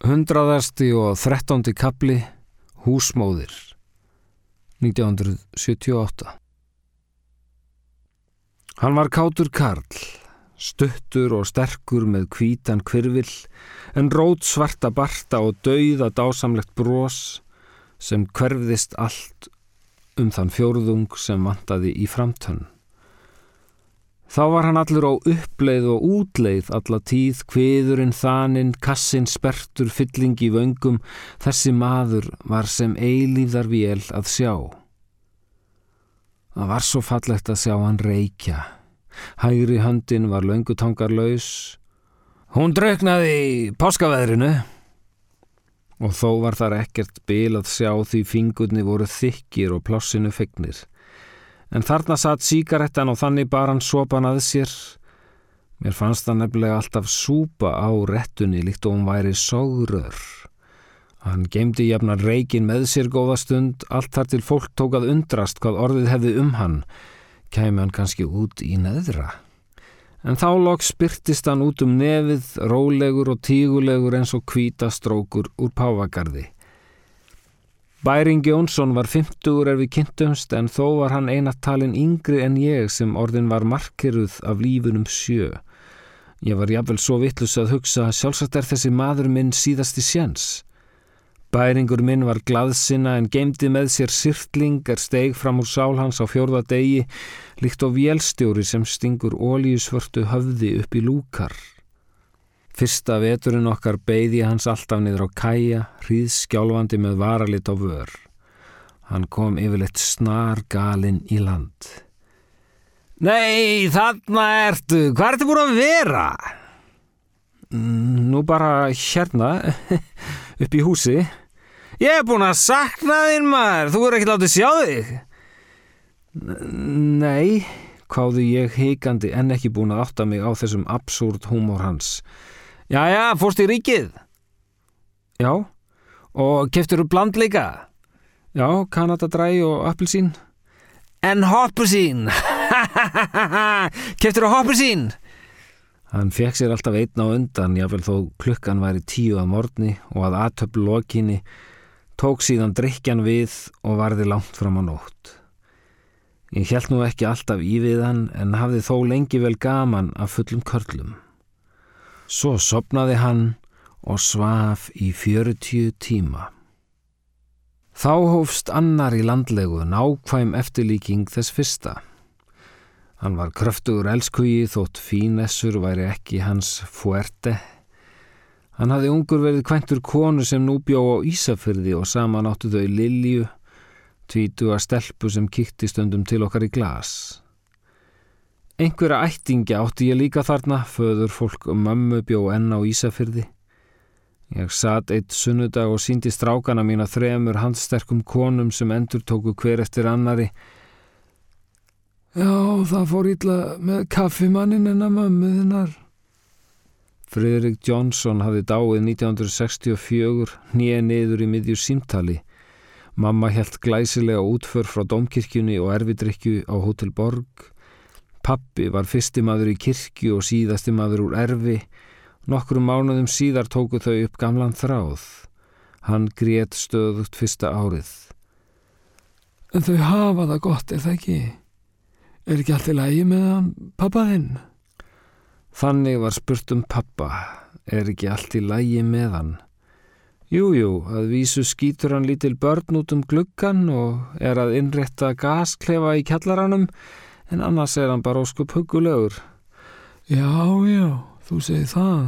Hundraðasti og þrettándi kapli Húsmóðir 1978 Hann var kátur Karl, stuttur og sterkur með kvítan kvirvill en rót svarta barta og dauða dásamlegt brós sem hverfðist allt um þann fjórðung sem vantaði í framtönn. Þá var hann allur á uppleið og útleið alla tíð, kviðurinn þaninn, kassin spertur, fylling í vöngum, þessi maður var sem eilíðar vél að sjá. Það var svo fallegt að sjá hann reykja. Hægri höndin var löngutangarlaus. Hún draugnaði í páskaveðrinu og þó var þar ekkert bil að sjá því fingurni voru þykir og plássinu fegnir en þarna satt síkarettan og þannig bar hann sopan að sér. Mér fannst það nefnilega alltaf súpa á rettunni líkt og hún væri sógrör. Hann gemdi jafnar reikin með sér góða stund, allt þar til fólk tók að undrast hvað orðið hefði um hann, kæmi hann kannski út í neðra. En þá lok spyrtist hann út um nefið, rólegur og tígulegur eins og kvítastrókur úr pávagarði. Bæring Jónsson var 50 er við kynntumst en þó var hann einatalinn yngri en ég sem orðin var markiruð af lífunum sjö. Ég var jafnvel svo vittlus að hugsa að sjálfsagt er þessi maður minn síðasti sjens. Bæringur minn var glaðsina en geimdi með sér sirtling er steig fram úr sálhans á fjórða degi líkt á vélstjóri sem stingur ólíusvörtu höfði upp í lúkar. Fyrsta veturinn okkar beigði hans alltaf niður á kæja, hríðskjálfandi með varalit á vör. Hann kom yfirleitt snar galinn í land. Nei, þarna ertu, hvað ertu búin að vera? Nú bara hérna, upp í húsi. Ég hef búin að sakna þín maður, þú er ekki látið sjá þig. Nei, hváðu ég heikandi en ekki búin að átta mig á þessum absúrt húmór hans. Jæja, fórst í ríkið? Já. Og keftur þú bland líka? Já, kanadadræ og appelsín. En hoppusín? keftur þú hoppusín? Hann fekk sér alltaf einn á undan, jáfnvel þó klukkan væri tíu að morgni og að aðtöfl lokinni, tók síðan drikjan við og varði langt fram á nótt. Ég held nú ekki alltaf í við hann en hafði þó lengi vel gaman af fullum körlum. Svo sopnaði hann og svaf í fjörutíu tíma. Þá hófst annar í landlegu nákvæm eftirlíking þess fyrsta. Hann var kröftugur elskugi þótt fínessur væri ekki hans fuerte. Hann hafði ungur verið kvæntur konu sem nú bjó á Ísafyrði og saman áttu þau Lilju, tvítu að stelpu sem kýtti stundum til okkar í glas. Einhverja ættingja átti ég líka þarna, föður fólk og mömmu bjó enn á Ísafyrði. Ég satt eitt sunnudag og síndi strákana mína þremur handsterkum konum sem endur tóku hver eftir annari. Já, það fór ítla með kaffimannin en að mömmuðinnar. Fridrik Jónsson hafði dáið 1964, nýja niður í miðjur símtali. Mamma helt glæsilega útför frá domkirkjunni og erfidrykju á Hotel Borg. Pappi var fyrsti maður í kirkju og síðasti maður úr erfi. Nokkrum mánuðum síðar tóku þau upp gamlan þráð. Hann grét stöðugt fyrsta árið. En þau hafa það gott, er það ekki? Er ekki allt í lægi með hann, pappaðinn? Þannig var spurt um pappa. Er ekki allt í lægi með hann? Jújú, jú, að vísu skýtur hann lítil börn út um gluggan og er að innrætta gasklefa í kjallaranum en annars er hann bara óskup hugulegur. Já, já, þú segir það.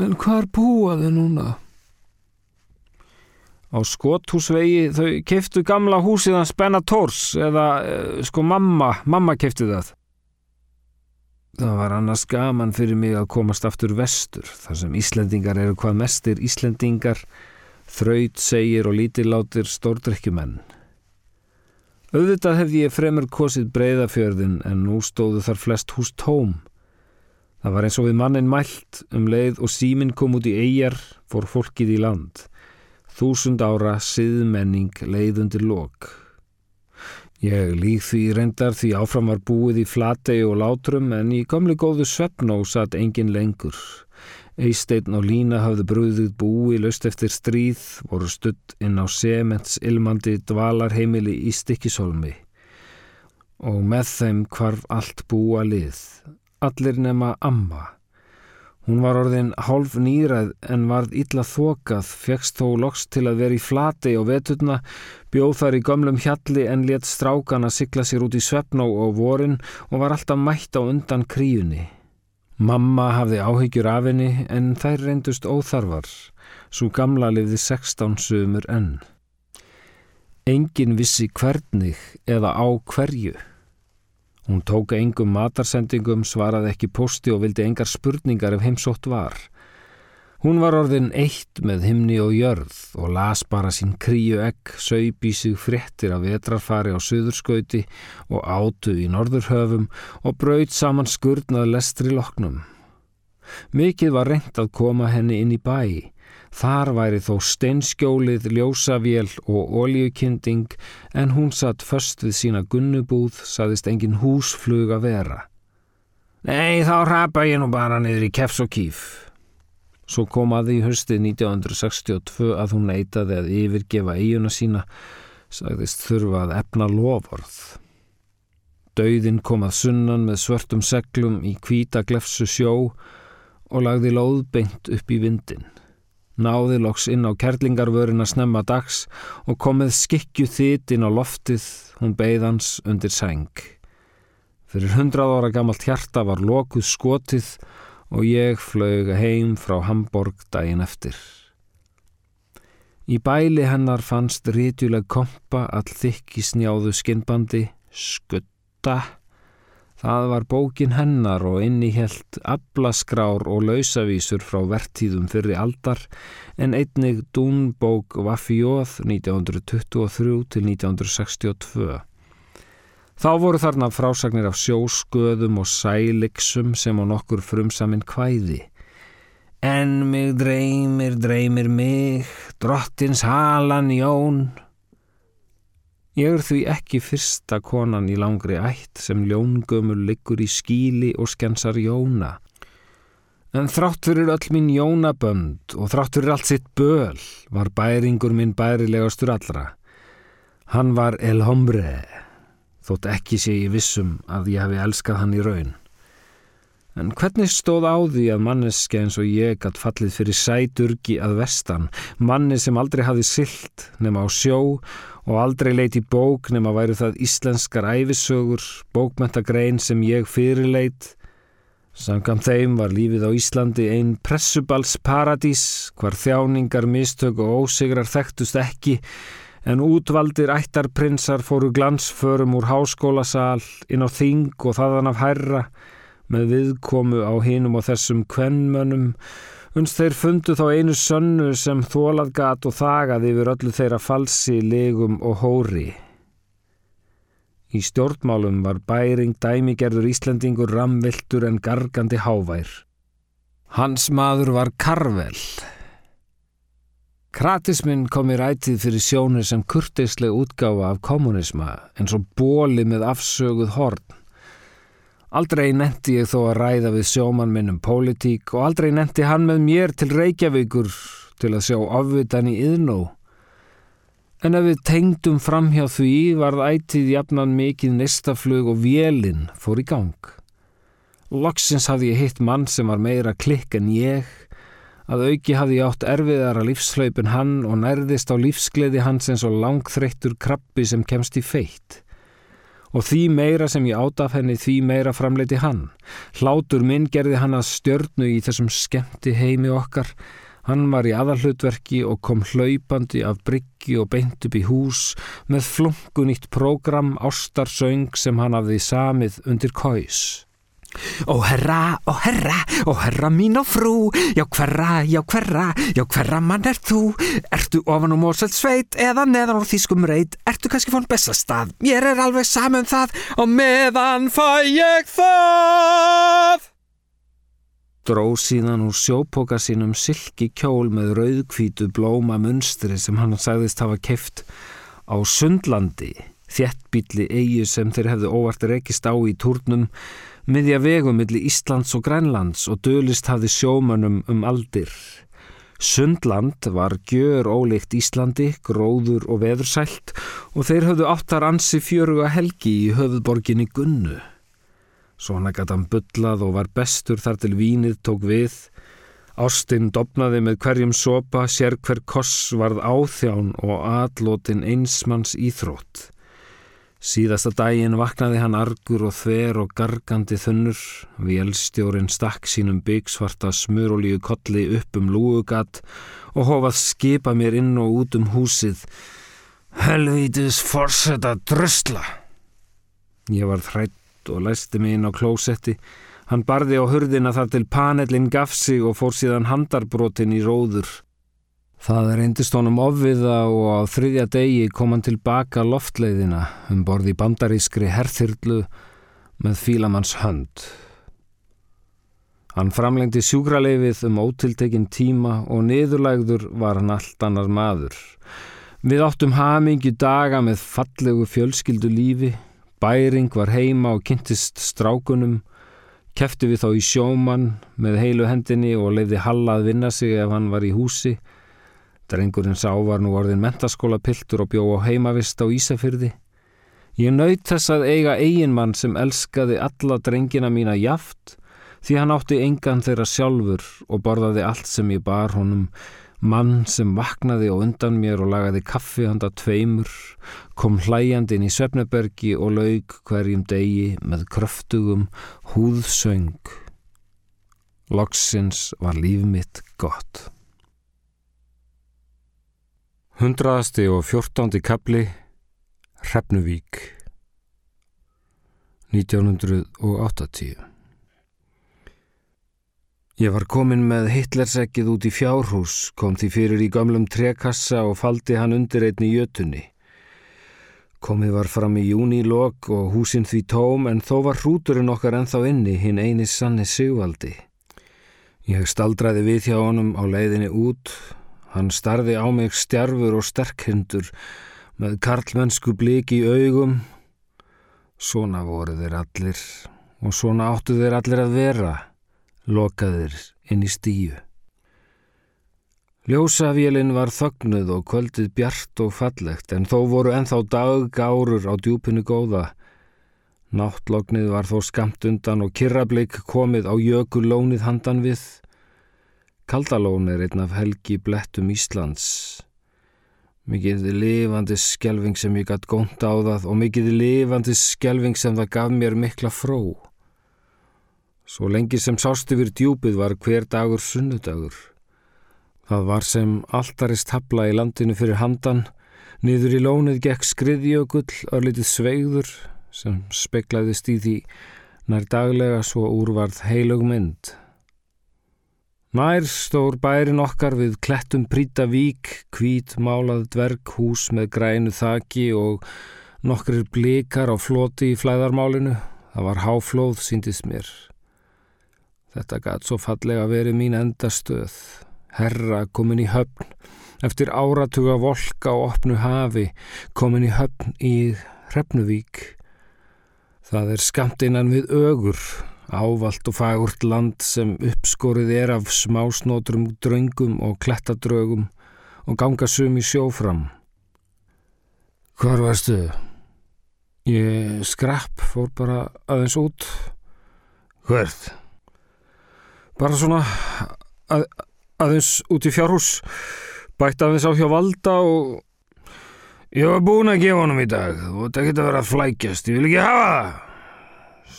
En hvar búaði núna? Á skothúsvegi þau keftu gamla húsið hans Benna Tórs eða eh, sko mamma, mamma keftu það. Það var annars gaman fyrir mig að komast aftur vestur þar sem Íslendingar eru hvað mestir Íslendingar, þraut, segir og lítillátir stórdrykkjumenn. Auðvitað hefði ég fremur kosið breyðafjörðin en nú stóðu þar flest hús tóm. Það var eins og við mannin mælt um leið og síminn kom út í eigjar fór fólkið í land. Þúsund ára siðmenning leiðundir lok. Ég líð því reyndar því áfram var búið í flategi og látrum en í komlu góðu svefnó satt engin lengur. Eisteinn og Lína hafði brúðið búi löst eftir stríð, voru stutt inn á sements ilmandi dvalarheimili í Stikkisholmi og með þeim hvarf allt búa lið, allir nema amma. Hún var orðin hálf nýræð en varð illa þokað, fegst þó loks til að vera í flati og vetutna, bjóð þar í gömlum hjalli en let strákan að sigla sér út í svefnó og vorin og var alltaf mætt á undan kríunni. Mamma hafði áhyggjur af henni en þær reyndust óþarfar, svo gamla lifði 16 sömur enn. Engin vissi hvernig eða á hverju. Hún tóka engum matarsendingum, svaraði ekki posti og vildi engar spurningar ef heimsótt var. Hún var orðin eitt með himni og jörð og las bara sín kríu egg, saup í sig fréttir af vetrarfari á söðurskauti og átu í norðurhöfum og braut saman skurnað lestri loknum. Mikið var reynd að koma henni inn í bæi, Þar væri þó steinskjólið, ljósavél og ólíukinding en hún satt först við sína gunnubúð, saðist engin húsflug að vera. Nei, þá rapa ég nú bara niður í kefs og kýf. Svo kom að því höstið 1962 að hún neytaði að yfirgefa eiguna sína, sagðist þurfa að efna lovorð. Dauðin kom að sunnan með svörtum seglum í kvíta glefsu sjó og lagði lóðbeint upp í vindin náði loks inn á kerlingarvörina snemma dags og komið skikju þitt inn á loftið, hún beigðans undir sæng. Fyrir hundrað ára gammalt hjarta var lokuð skotið og ég flög heim frá Hamburg daginn eftir. Í bæli hennar fannst rítjuleg kompa all þykki snjáðu skinnbandi, skutta, Það var bókin hennar og innihjelt ablaskrár og lausavísur frá vertíðum fyrir aldar en einnig dúnbók Vafjóð 1923 til 1962. Þá voru þarna frásagnir af sjósköðum og sæliksum sem á nokkur frumsaminn kvæði. En mig dreymir, dreymir mig, drottins halan jón... Ég er því ekki fyrsta konan í langri ætt sem ljóngömmur liggur í skíli og skensar jóna. En þrátt fyrir öll mín jónabönd og þrátt fyrir allt sitt böl var bæringur minn bærilegastur allra. Hann var El Hombre, þótt ekki sé ég vissum að ég hafi elskað hann í raun. En hvernig stóð á því að manneski eins og ég gætt fallið fyrir sæturgi að vestan, manni sem aldrei hafi silt nema á sjó og aldrei leiti bók nema væru það íslenskar æfisögur, bókmentagrein sem ég fyrirleit. Samkam þeim var lífið á Íslandi einn pressubalsparadís, hvar þjáningar, mistök og ósigrar þekktust ekki, en útvaldir ættarprinsar fóru glansförum úr háskólasal inn á þing og þaðan af hærra, með viðkomu á hinum og þessum kvennmönnum uns þeir fundu þá einu sönnu sem þólað gat og þagað yfir öllu þeirra falsi, legum og hóri. Í stjórnmálum var bæring dæmigerður Íslandingur ramviltur en gargandi hávær. Hans maður var Karvel. Kratismin kom í rætið fyrir sjónir sem kurtisleg útgáfa af kommunisma eins og bóli með afsöguð horn. Aldrei nendi ég þó að ræða við sjóman minn um pólitík og aldrei nendi hann með mér til Reykjavíkur til að sjá afvitan í yðnó. En ef við tengdum fram hjá því varð ætið jafnan mikið nestaflug og vélinn fór í gang. Loksins hafði ég hitt mann sem var meira klikk en ég, að auki hafði átt erfiðara lífslaupin hann og nærðist á lífsgleði hans eins og langþreyttur krabbi sem kemst í feitt og því meira sem ég átaf henni því meira framleiti hann. Hlátur minn gerði hann að stjörnu í þessum skemmti heimi okkar. Hann var í aðalhlutverki og kom hlaupandi af bryggi og beint upp í hús með flunkunýtt prógram ástarsöng sem hann hafði samið undir kóis. Ó herra, ó herra, ó herra mín og frú, já hverra, já hverra, já hverra mann er þú? Ertu ofan á Mórsveld sveit eða neðan á Þískum reit? Ertu kannski fór besta stað? Mér er alveg saman um það og meðan fæ ég það! Dró síðan úr sjópoka sínum silki kjól með rauðkvítu blóma munstri sem hann sagðist hafa keft á Sundlandi, þjettbíli eigi sem þeir hefðu óvart rekist á í turnum miðja vegum millir Íslands og Grænlands og dölist hafði sjómanum um aldir. Sundland var gjör ólíkt Íslandi, gróður og veðursælt og þeir höfðu áttar ansi fjöruga helgi í höfðborginni Gunnu. Svona gæti hann byllað og var bestur þar til vínið tók við. Ástinn dopnaði með hverjum sopa, sér hver koss varð áþján og atlótin einsmanns íþrótt. Síðasta daginn vaknaði hann argur og þver og gargandi þunnur. Vélstjórin stakk sínum byggsvarta smurolíu kolli upp um lúugat og hofað skipa mér inn og út um húsið. Helvítis forsetta drösla! Ég var þrætt og læsti mig inn á klósetti. Hann barði á hurðina þar til panellin gaf sig og fór síðan handarbrotin í róður. Það reyndist honum ofviða og á þriðja degi kom hann tilbaka loftleiðina um borði bandarískri herþyrlu með fílamanns hönd. Hann framlengdi sjúkraleifið um ótiltekinn tíma og niðurlægður var hann allt annar maður. Við áttum hamingju daga með fallegu fjölskyldu lífi, bæring var heima og kynntist strákunum, kefti við þá í sjóman með heilu hendinni og leiði Halla að vinna sig ef hann var í húsi, Drengurinn sá var nú orðin mentaskóla piltur og bjó á heimavist á Ísafyrði. Ég naut þess að eiga eiginmann sem elskaði alla drengina mína jaft því hann átti engan þeirra sjálfur og borðaði allt sem ég bar honum, mann sem vaknaði á undan mér og lagaði kaffi handa tveimur, kom hlæjandin í Svefnebergi og laug hverjum degi með kröftugum húðsöng. Loksins var líf mitt gott. Hundraðasti og fjórtándi kapli Hrefnuvík 1980 Ég var komin með hitlersekkið út í fjárhús, kom því fyrir í gamlum trekassa og faldi hann undir einni jötunni. Komið var fram í júnilokk og húsinn því tóm en þó var hrúturinn okkar enþá inni hinn eini sanni sigvaldi. Ég staldraði við hjá honum á leiðinni út Hann starði á mig stjarfur og sterkhindur með karlmennsku bliki í augum. Svona voru þeir allir og svona áttu þeir allir að vera, lokaðir inn í stíu. Ljósavélinn var þögnuð og kvöldið bjart og fallegt en þó voru enþá daggárur á djúpinu góða. Náttlognið var þó skamt undan og kirrablik komið á jökulónið handan við. Kaldalón er einn af helgi blettum Íslands. Mikið lifandi skjelving sem ég gætt gónt á það og mikið lifandi skjelving sem það gaf mér mikla fró. Svo lengi sem sást yfir djúpið var hver dagur sunnudagur. Það var sem alltarist habla í landinu fyrir handan, niður í lónið gekk skriðjökull, örlitið sveigður sem speklaðist í því nær daglega svo úrvarð heilug mynd. Nær stór bærin okkar við klettum príta vík, hvít málað dverghús með grænu þaki og nokkrir blikar á floti í flæðarmálinu. Það var háflóð, síndist mér. Þetta gæt svo fallega verið mín endastöð. Herra komin í höfn, eftir áratuga volka og opnu hafi, komin í höfn í Hrefnuvík. Það er skamt innan við ögur, ávalt og fagurt land sem uppskorið er af smásnótrum dröngum og klettadrögum og ganga sum í sjófram. Hvar varstu? Ég skrapp, fór bara aðeins út. Hvert? Bara svona að, aðeins út í fjárhús, bætt aðeins á hjá valda og ég var búin að gefa honum í dag. Veit ekki að vera að flækjast, ég vil ekki hafa það.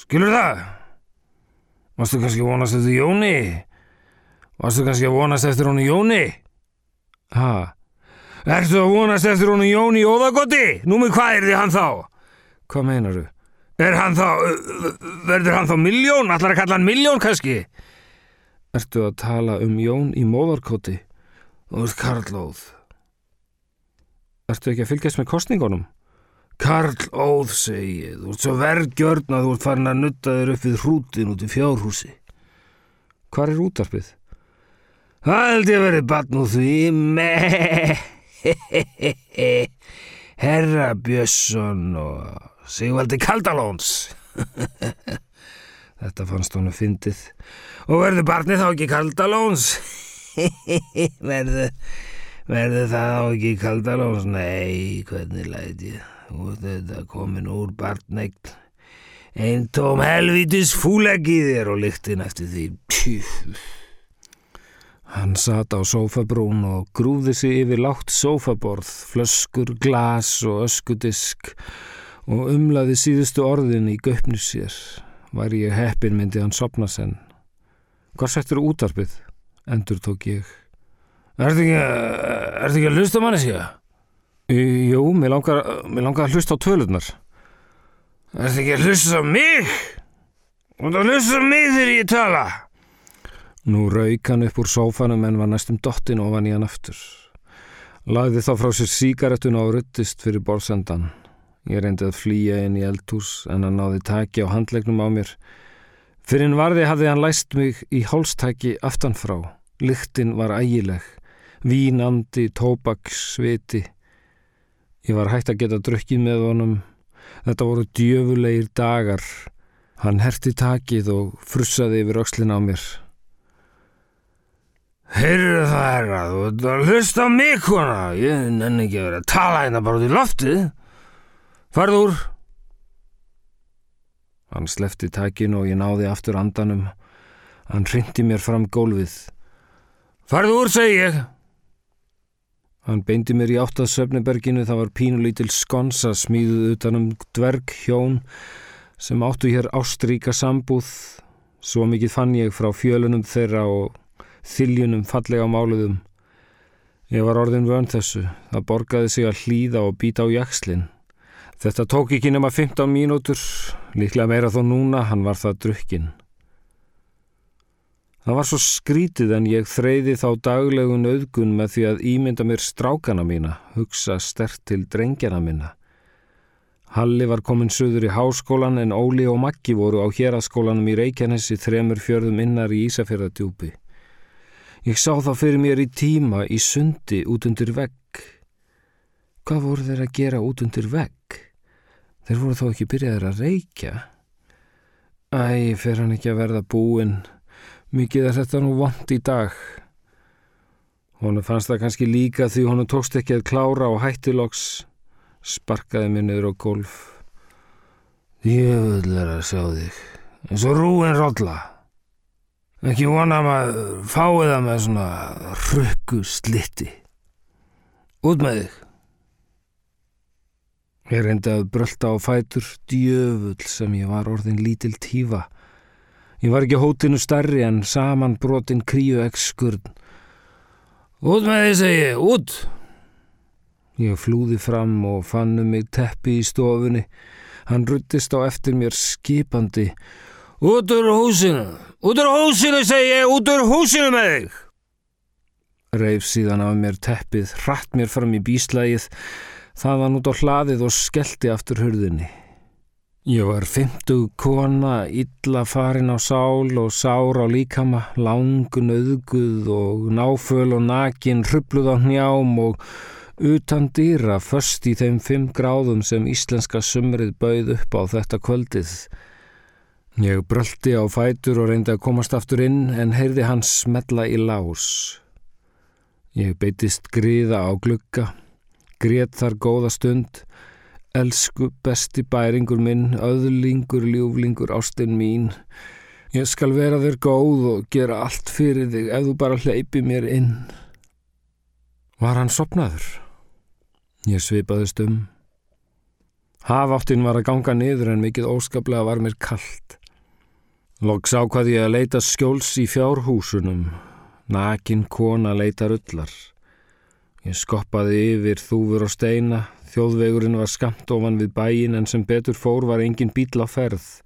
Skilur það? Varstu kannski að vonast eftir Jóni? Varstu kannski að vonast eftir honu Jóni? Hæ? Erstu að vonast eftir honu Jóni Óðagotti? Nú með hvað er þið hann þá? Hvað meinar þú? Er hann þá, verður hann þá miljón? Allar að kalla hann miljón kannski? Ertu að tala um Jón í móðarkoti? Þú ert Karlóð. Ertu ekki að fylgjast með kostningunum? Karl Óð segið, þú ert svo verðgjörn að þú ert farin að nutta þér upp við hrútin út í fjárhúsi. Hvar er útarpið? Það held ég verið batn úr því með Herra Björnsson og Sigvaldi Kaldalóns. Þetta fannst honum fyndið. Og verður barnið þá ekki kaldalóns? verður, verður það þá ekki kaldalóns? Nei, hvernig læti ég? Og þetta komin úr barnegn. Einn tóm helvitis fúleggi þér og lyktin eftir því. Pjú. Hann sat á sófabrún og grúði sig yfir látt sófaborð, flöskur, glas og öskudisk og umlaði síðustu orðin í göpnu sér. Var ég heppin myndi hann sopna senn. Hvar settur útarpið? Endur tók ég. Ertu ekki, er ekki að hlusta manni síðan? Jú, mér langar, mér langar að hlusta á tölurnar. Ertu ekki að hlusta á mig? Þú ert að hlusta á mig þegar ég tala. Nú rauk hann upp úr sófanum en var næstum dottin ofan í hann aftur. Lagði þá frá sér síkaretuna og ruttist fyrir borsendan. Ég reyndi að flýja inn í eldhús en hann náði taki á handlegnum á mér. Fyrir en varði hafði hann læst mig í hálstaki aftanfrá. Lyktinn var ægileg. Vínandi, tóbaks, sviti. Ég var hægt að geta drukkið með honum. Þetta voru djöfulegir dagar. Hann herti takið og frussaði yfir öxlin á mér. Heyrðu það herra, þú ert að hlusta á mig hona. Ég nenni ekki að vera að tala hérna bara út í loftið. Farð úr! Hann slefti takinu og ég náði aftur andanum. Hann hrindi mér fram gólfið. Farð úr, segi ég! Hann beindi mér í áttað söfneberginu, það var pínulítil skonsa smíðuð utanum dverg hjón sem áttu hér ástríka sambúð. Svo mikið fann ég frá fjölunum þeirra og þiljunum fallega máluðum. Ég var orðin vön þessu. Það borgaði sig að hlýða og býta á jakslinn. Þetta tók ekki nema 15 mínútur, líklega meira þó núna, hann var það drukkinn. Það var svo skrítið en ég þreyði þá daglegun auðgun með því að ímynda mér strákana mína, hugsa stert til drengjana mína. Halli var komin söður í háskólan en Óli og Maggi voru á héraskólanum í Reykjanesi þremur fjörðum innar í Ísafjörðadjúpi. Ég sá þá fyrir mér í tíma í sundi út undir vegg. Hvað voru þeir að gera út undir vegg? Þeir voru þó ekki byrjaðir að reykja. Æ, fer hann ekki að verða búinn. Mikið er þetta nú vond í dag. Honu fannst það kannski líka því honu tókst ekki að klára og hættiloks sparkaði mér niður á golf. Ég vil er að sjá þig. En svo rúin rolla. Ekki vona maður fáið það með svona rökku slitti. Út með þig. Ég reyndi að brölda á fætur djöfull sem ég var orðin lítil tífa. Ég var ekki hótinu starri en saman brotin kríu ekk skurn. Út með því segi ég, út! Ég flúði fram og fann um mig teppi í stofunni. Hann ruttist á eftir mér skipandi. Út úr húsinu! Út úr húsinu segi ég, út úr húsinu með þig! Reif síðan af mér teppið, hratt mér fram í bíslægið Það var nút á hlaðið og skellti aftur hurðinni. Ég var fymtug kona, illa farin á sál og sár á líkama, langun auðguð og náföl og nakin, hrubluð á njám og utan dýra först í þeim fimm gráðum sem íslenska sumrið bauð upp á þetta kvöldið. Ég bröldi á fætur og reyndi að komast aftur inn en heyrði hans smetla í lás. Ég beitist gríða á glugga grét þar góða stund Elsku besti bæringur minn, öðlingur, ljúflingur, ástinn mín. Ég skal vera þér góð og gera allt fyrir þig ef þú bara hleypi mér inn. Var hann sopnaður? Ég svipaðist um. Hafáttinn var að ganga niður en mikið óskaplega var mér kallt. Loks ákvaði ég að leita skjóls í fjárhúsunum. Nakin kona leita rullar. Ég skoppaði yfir þúfur og steina, þjóðvegurinn var skamt ofan við bæin en sem betur fór var engin bíl á ferð.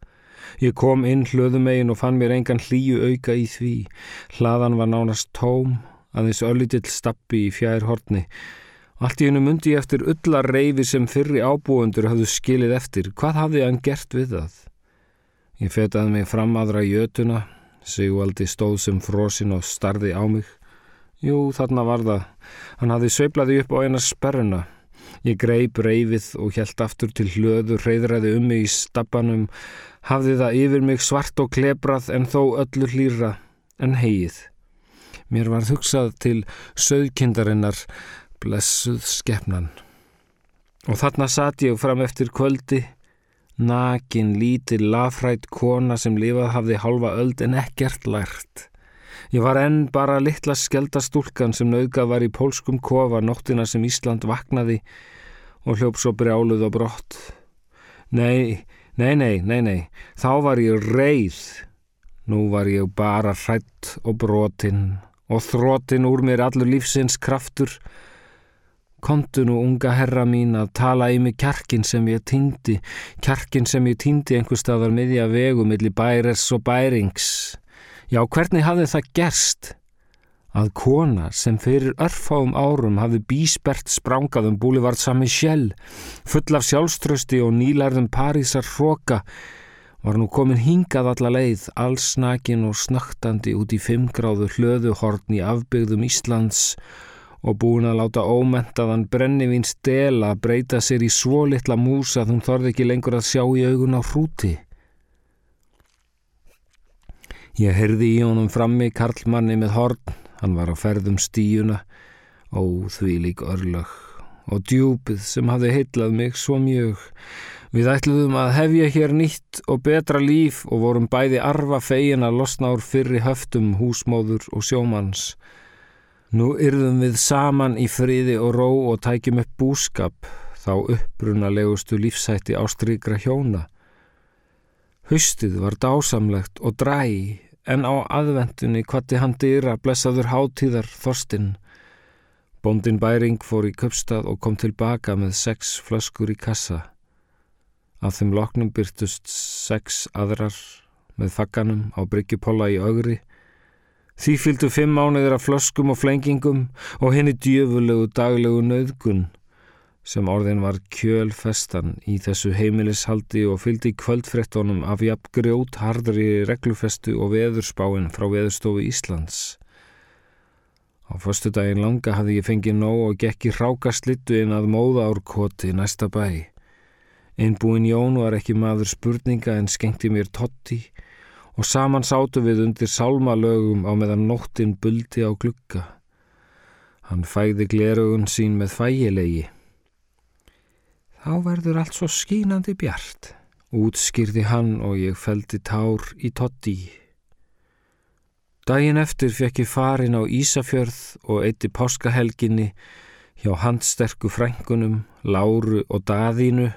Ég kom inn hlöðumegin og fann mér engan hlýju auka í því. Hlaðan var nánast tóm, aðeins öllitill stappi í fjær hortni. Allt í hennu mundi ég eftir öllar reyfi sem fyrri ábúendur hafðu skilið eftir. Hvað hafði hann gert við það? Ég fetaði mig fram aðra jötuna, Sigvaldi stóð sem frosin og starði á mig. Jú, þarna var það. Hann hafði sveiplaði upp á eina sperruna. Ég greip reyfið og hjælt aftur til hlöðu, reyðræði um mig í stabbanum, hafði það yfir mig svart og klebrað en þó öllu hlýra en heið. Mér var hugsað til söðkindarinnar, blessuð skefnan. Og þarna satt ég fram eftir kvöldi, nakin, lítil, lafrætt kona sem lifað hafði halva öld en ekkert lært. Ég var enn bara litla skeldastúlkan sem nauðgað var í pólskum kofa nóttina sem Ísland vaknaði og hljóps og brjáluð og brott. Nei, nei, nei, nei, nei, þá var ég reið. Nú var ég bara hrætt og brotinn og þróttinn úr mér allur lífsins kraftur. Kontu nú unga herra mín að tala í mig kjarkin sem ég týndi, kjarkin sem ég týndi einhver staðar miðja vegu millir bæres og bærings. Já, hvernig hafði það gerst? að kona sem fyrir örfáum árum hafði bíspert sprangað um Boulevard Saint-Michel, full af sjálfströsti og nýlærðum Parísar hroka, var nú komin hingað alla leið, allsnakin og snaktandi út í fimmgráðu hlöðuhorn í afbyggðum Íslands og búin að láta ómentaðan brennivinn stela breyta sér í svo litla mús að hún þorði ekki lengur að sjá í augun á hrúti. Ég heyrði í honum frammi karlmanni með horn Hann var á ferðum stíuna, ó því lík örlög og djúpið sem hafði heitlað mig svo mjög. Við ætluðum að hefja hér nýtt og betra líf og vorum bæði arfa fegin að losna úr fyrri höftum húsmóður og sjómanns. Nú yrðum við saman í friði og ró og tækjum upp búskap, þá upprunalegustu lífsætti ástríkra hjóna. Hustið var dásamlegt og dræ en á aðvendunni kvatti hann dýra blessaður hátíðar Þorstinn. Bóndin Bæring fór í köpstað og kom tilbaka með sex flöskur í kassa. Af þeim loknum byrtust sex aðrar með fagganum á Bryggjupolla í augri. Því fylgdu fimm mánuðir af flöskum og flengingum og henni djöfulegu daglegu nöðgun sem orðin var kjölfestan í þessu heimilishaldi og fylgdi kvöldfrettunum af jafn grjót hardri reglufestu og veðurspáinn frá veðurstofu Íslands. Á förstu daginn langa hafði ég fengið nóg og gekki hráka slittu inn að móða árkoti næsta bæ. Einbúin Jón var ekki maður spurninga en skengti mér totti og saman sátu við undir sálmalögum á meðan nóttin buldi á glukka. Hann fæði glerugun sín með fægilegi Þá verður allt svo skínandi bjart. Útskýrði hann og ég feldi tár í totti. Dægin eftir fekk ég farin á Ísafjörð og eitti páskahelginni hjá handsterku frængunum, Láru og Daðínu.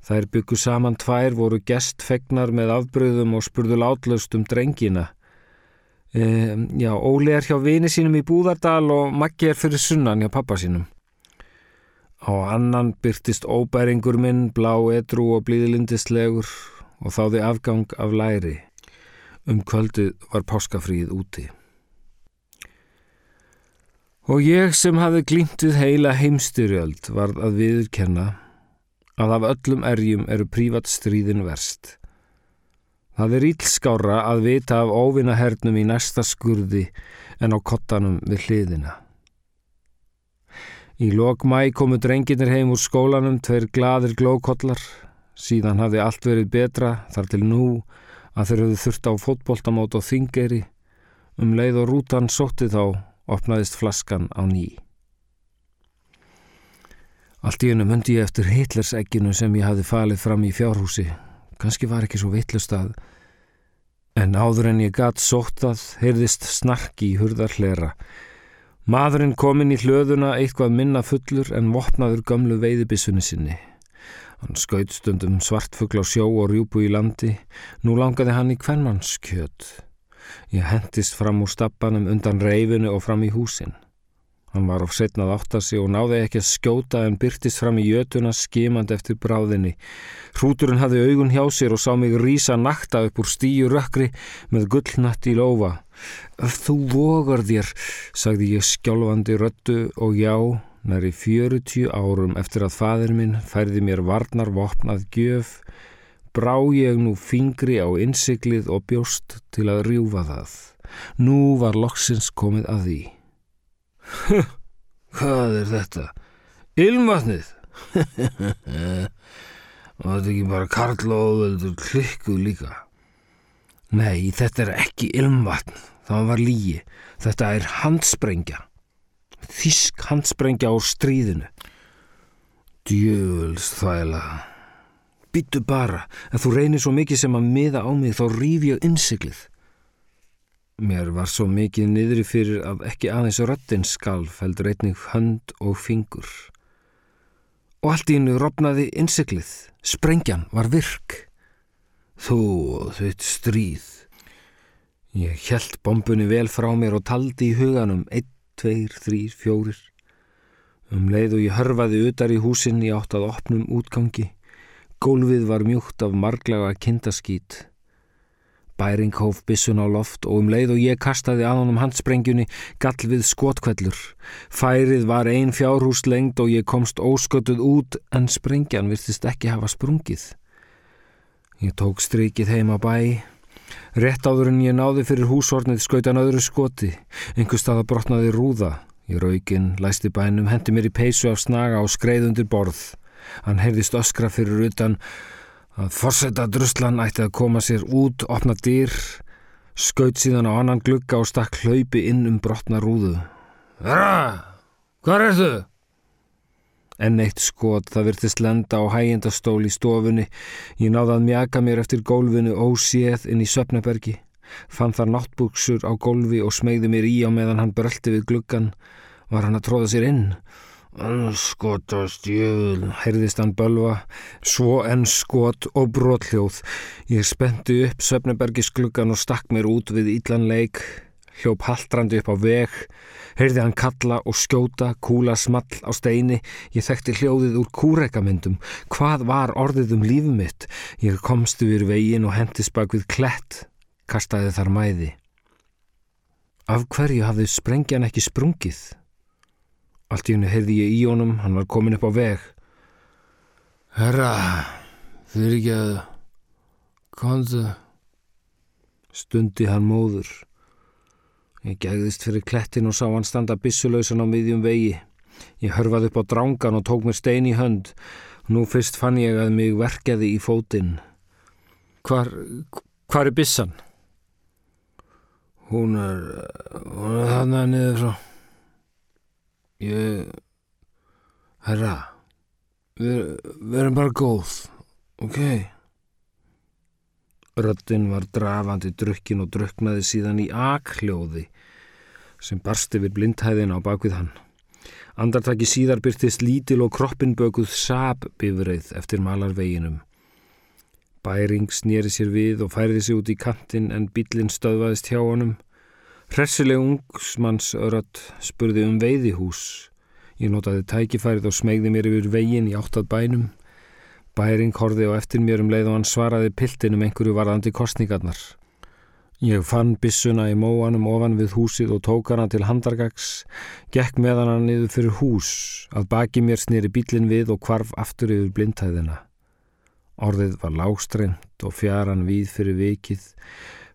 Þær byggu saman tvær voru gestfegnar með afbröðum og spurðu látlaust um drengina. E, já, Óli er hjá vini sínum í Búðardal og Maggi er fyrir sunnan hjá pappa sínum. Á annan byrtist óbæringur minn, blá edru og blíðlindislegur og þáði afgang af læri. Um kvöldið var páskafríð úti. Og ég sem hafi glýmtið heila heimstyrjöld varð að viðurkenna að af öllum erjum eru prívatstríðin verst. Það er ílskára að vita af óvinahernum í næsta skurði en á kottanum við hliðina. Í lok mæ komu drenginir heim úr skólanum, tveir gladir glókollar. Síðan hafði allt verið betra þar til nú að þeir höfðu þurft á fótboltamót og þingeri. Um leið og rútan sótti þá opnaðist flaskan á ný. Allt í hennu myndi ég eftir Hitlers-egginu sem ég hafi falið fram í fjárhúsi. Kanski var ekki svo vittlust að. En áður en ég gatt sótt að heyrðist snarki í hurðar Maðurinn kominn í hlöðuna eitthvað minna fullur en vopnaður gamlu veiðibissunni sinni. Hann skaut stundum svartfugl á sjó og rjúpu í landi. Nú langaði hann í kvennmannskjöt. Ég hendist fram úr stappanum undan reyfinu og fram í húsin. Hann var of setnað átt að sig og náði ekki að skjóta en byrtist fram í jötuna skimand eftir bráðinni. Hrúturinn hafði augun hjá sér og sá mig rísa nakta upp úr stíu rökkri með gullnatt í lofa. Þú vogar þér, sagði ég skjálfandi röttu og já, næri fjörutíu árum eftir að fadir minn færði mér varnar vopnað gjöf, brá ég nú fingri á innsiklið og bjóst til að rjúfa það. Nú var loksins komið að því. Hvað er þetta? Ilmvatnið? Var þetta ekki bara Karl og Óveldur klikkuð líka? Nei, þetta er ekki ilmvatn. Það var lígi. Þetta er handsprengja. Þísk handsprengja á stríðinu. Djöfuls þvæla. Býttu bara, en þú reynir svo mikið sem að miða á mig þá rýf ég innsiklið. Mér var svo mikið niðri fyrir að ekki aðeins röttin skalf heldur einnig hönd og fingur. Og allt í hennu rofnaði innsiklið. Sprengjan var virk. Þú þitt stríð. Ég held bombunni vel frá mér og taldi í huganum 1, 2, 3, 4. Um leið og ég hörfaði utar í húsinn í átt að opnum útgangi. Gólfið var mjúkt af marglaga kindaskít. Bæring hóf bissun á loft og um leið og ég kastaði að honum handsprengjunni gall við skotkvellur. Færið var ein fjárhús lengt og ég komst óskötuð út en sprengjan virtist ekki hafa sprungið. Ég tók strykið heima bæ. Rétt áður en ég náði fyrir húsornið skautan öðru skoti. Engu staða brotnaði rúða. Ég rauginn, læsti bænum, hendi mér í peysu af snaga og skreið undir borð. Hann heyrðist öskra fyrir utan að forsetta druslan ætti að koma sér út, opna dýr, skaut síðan á annan glugga og stakk hlaupi inn um brotna rúðu. Verra, hvað er þau? En eitt skot, það virtist lenda á hægjendastól í stofunni. Ég náði að mjaka mér eftir gólfinu óséð inn í söpnabergi. Fann þar náttbúksur á gólfi og smegði mér í á meðan hann bröldi við gluggan. Var hann að tróða sér inn? Skotast jöfn, heyrðist hann bölva, svo enn skot og brotljóð. Ég spenti upp söpnabergis gluggan og stakk mér út við íllan leik. Hljóp haldrandi upp á veg, heyrði hann kalla og skjóta, kúla small á steini, ég þekkti hljóðið úr kúreikamyndum, hvað var orðið um lífum mitt, ég komst yfir vegin og hendis bak við klett, kastaði þar mæði. Af hverju hafði sprengjan ekki sprungið? Allt í hennu heyrði ég í honum, hann var komin upp á veg. Herra, fyrir ekki að konta, stundi hann móður. Ég gegðist fyrir klettin og sá hann standa bissulausan á miðjum vegi. Ég hörfaði upp á drángan og tók mér stein í hönd. Nú fyrst fann ég að mig verkeði í fótinn. Hvar, hvar er bissan? Hún er, hún er þarna niður frá. Ég, herra, við, við erum bara góð, ok? Röttin var drafandi drukkin og druknaði síðan í akljóði sem barst yfir blindhæðina á bakvið hann. Andartaki síðar byrtist lítil og kroppinbökuð sabbifreið eftir malarveginum. Bæring snýri sér við og færði sig út í kantin en bílinn stöðvaðist hjá honum. Hressileg ungsmannsörödd spurði um veiðihús. Ég notaði tækifærið og smegði mér yfir vegin í áttað bænum. Bæring horfi á eftir mér um leið og hann svaraði piltinum einhverju varðandi kostningarnar. Ég fann bissuna í móanum ofan við húsið og tók hana til handargags, gekk með hana niður fyrir hús, að baki mér snýri bílinn við og kvarf aftur yfir blindhæðina. Orðið var lágstreint og fjaran við fyrir vikið,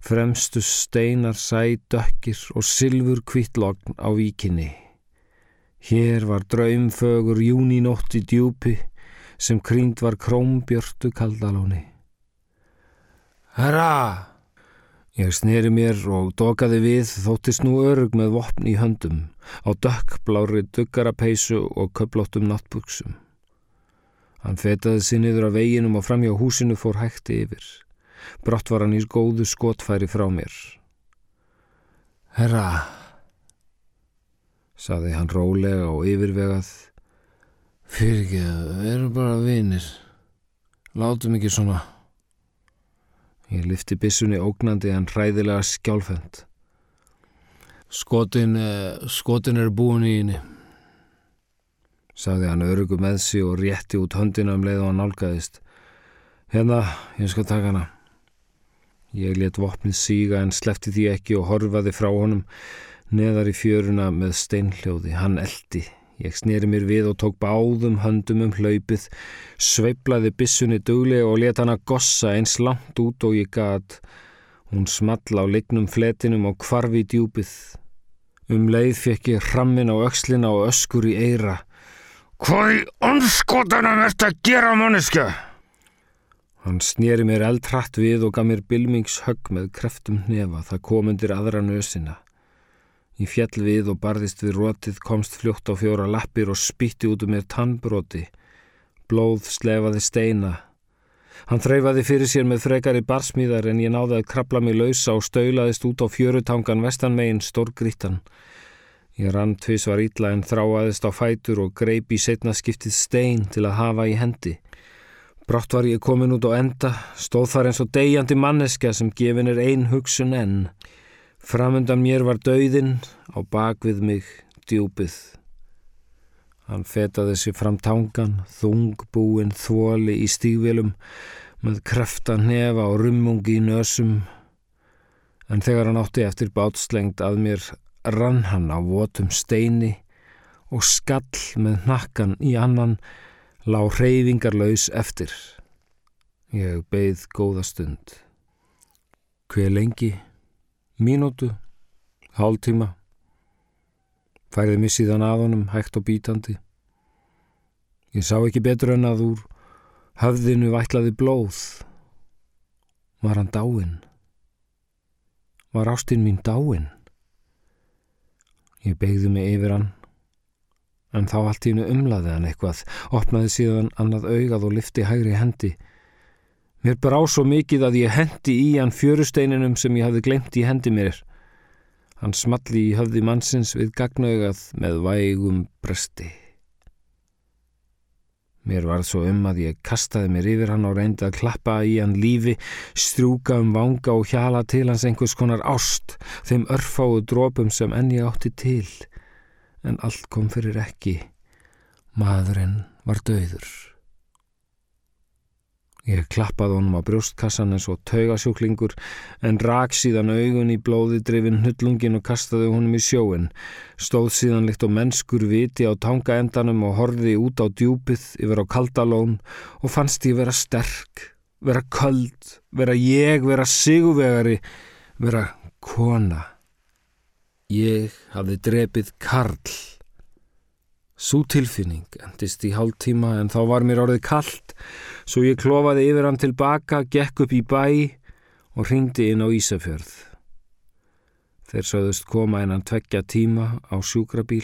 fremstu steinar sæ dökkir og silfur kvittlogn á víkinni. Hér var draumfögur júninótt í djúpi, sem krýnd var krómbjörtu kaldalóni. Herra! Ég sneri mér og dokaði við þóttist nú örug með vopn í höndum á dökkblári duggarapeisu og köplóttum náttbuksum. Hann fetaði sér niður á veginum og framjá húsinu fór hægti yfir. Brott var hann í góðu skotfæri frá mér. Herra, saði hann rólega og yfirvegað, Fyrir ekki að við erum bara vinir. Látum ekki svona. Ég lifti bissunni ógnandi en hræðilega skjálfend. Skotin, skotin er búin í henni. Sagði hann örugu með sig og rétti út höndina um leið og hann nálgæðist. Hérna, ég skal taka hana. Ég let vopnið síga en slefti því ekki og horfaði frá honum neðar í fjöruna með steinhljóði. Hann eldi. Ég sneri mér við og tók báðum höndum um hlaupið, sveiplaði bissunni duglega og let hana gossa eins langt út og ég gat. Hún small á lignum fletinum og kvarfi í djúpið. Um leið fekk ég hrammin á öxlina og öskur í eira Hvað í onskotanum ert að gera, manneska? Hann snýri mér eldrætt við og gaf mér bilmingshögg með kreftum hnefa, það kom undir aðra nösina. Ég fjall við og barðist við rótið, komst fljótt á fjóra lappir og spýtti út um mér tannbróti. Blóð slefaði steina. Hann þreyfaði fyrir sér með frekari barsmíðar en ég náði að krabla mig lausa og staulaðist út á fjörutangan vestanmegin stórgrítan. Ég rann tvísvar ítla en þráaðist á fætur og greip í setna skiptið stein til að hafa í hendi. Brátt var ég komin út á enda, stóð þar eins og degjandi manneska sem gefin er ein hugsun enn. Framundan mér var dauðinn, á bakvið mig djúpið. Hann fetaði sér fram tangan, þungbúin þvoli í stígvelum með krefta nefa og rummungi í nösum. En þegar hann átti eftir bátslengt að mér rann hann á votum steini og skall með nakkan í annan lág hreyfingarlaus eftir. Ég beigð góða stund. Hver lengi? Mínútu? Hálftíma? Færði mig síðan að honum hægt og bítandi. Ég sá ekki betur en að úr höfðinu vætlaði blóð. Var hann dáinn? Var ástinn mín dáinn? Ég beigði mig yfir hann, en þá allt í hennu umlaði hann eitthvað, opnaði síðan annað augað og lifti hægri hendi. Mér brá svo mikið að ég hendi í hann fjörusteininum sem ég hafði glemt í hendi mér. Hann smalli í höfði mannsins við gagnaugað með vægum bresti. Mér var svo um að ég kastaði mér yfir hann og reyndi að klappa í hann lífi, strúka um vanga og hjala til hans einhvers konar ást, þeim örfáu drópum sem enni átti til. En allt kom fyrir ekki. Maðurinn var döður. Ég klappaði honum á brjóstkassan eins og taugasjúklingur en rak síðan augun í blóði drifin hnullungin og kastaði honum í sjóin. Stóð síðan likt og mennskur viti á tangaendanum og horfiði út á djúpið yfir á kaldalón og fannst ég vera sterk, vera köld, vera ég, vera siguvegari, vera kona. Ég hafði drepið Karl. Sú tilfinning endist í hálf tíma en þá var mér orðið kallt svo ég klofaði yfir hann tilbaka, gekk upp í bæ og ringdi inn á Ísafjörð. Þeir sögðust koma innan tveggja tíma á sjúkrabíl.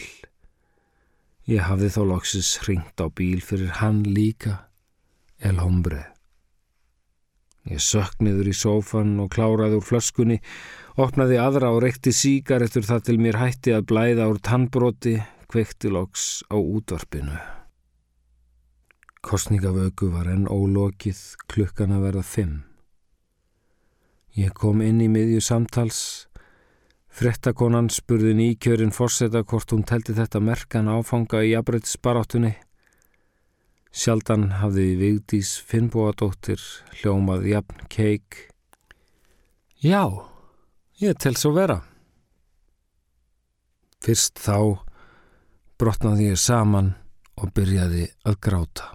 Ég hafði þó loksis ringt á bíl fyrir hann líka, El Hombre. Ég sökniður í sófan og kláraði úr flöskunni, opnaði aðra og rekti síkar eftir það til mér hætti að blæða úr tannbroti kveikti loks á útvarpinu. Kostningavöku var enn ólokið klukkan að verða fimm. Ég kom inn í miðju samtals. Frettakonan spurði nýkjörinn fórseta hvort hún teldi þetta merkan áfanga í jafnbreytisbaráttunni. Sjaldan hafði Vigdís Finnbóadóttir hljómað jafn keik. Já, ég tel svo vera. Fyrst þá brotnaði ég saman og byrjaði að gráta.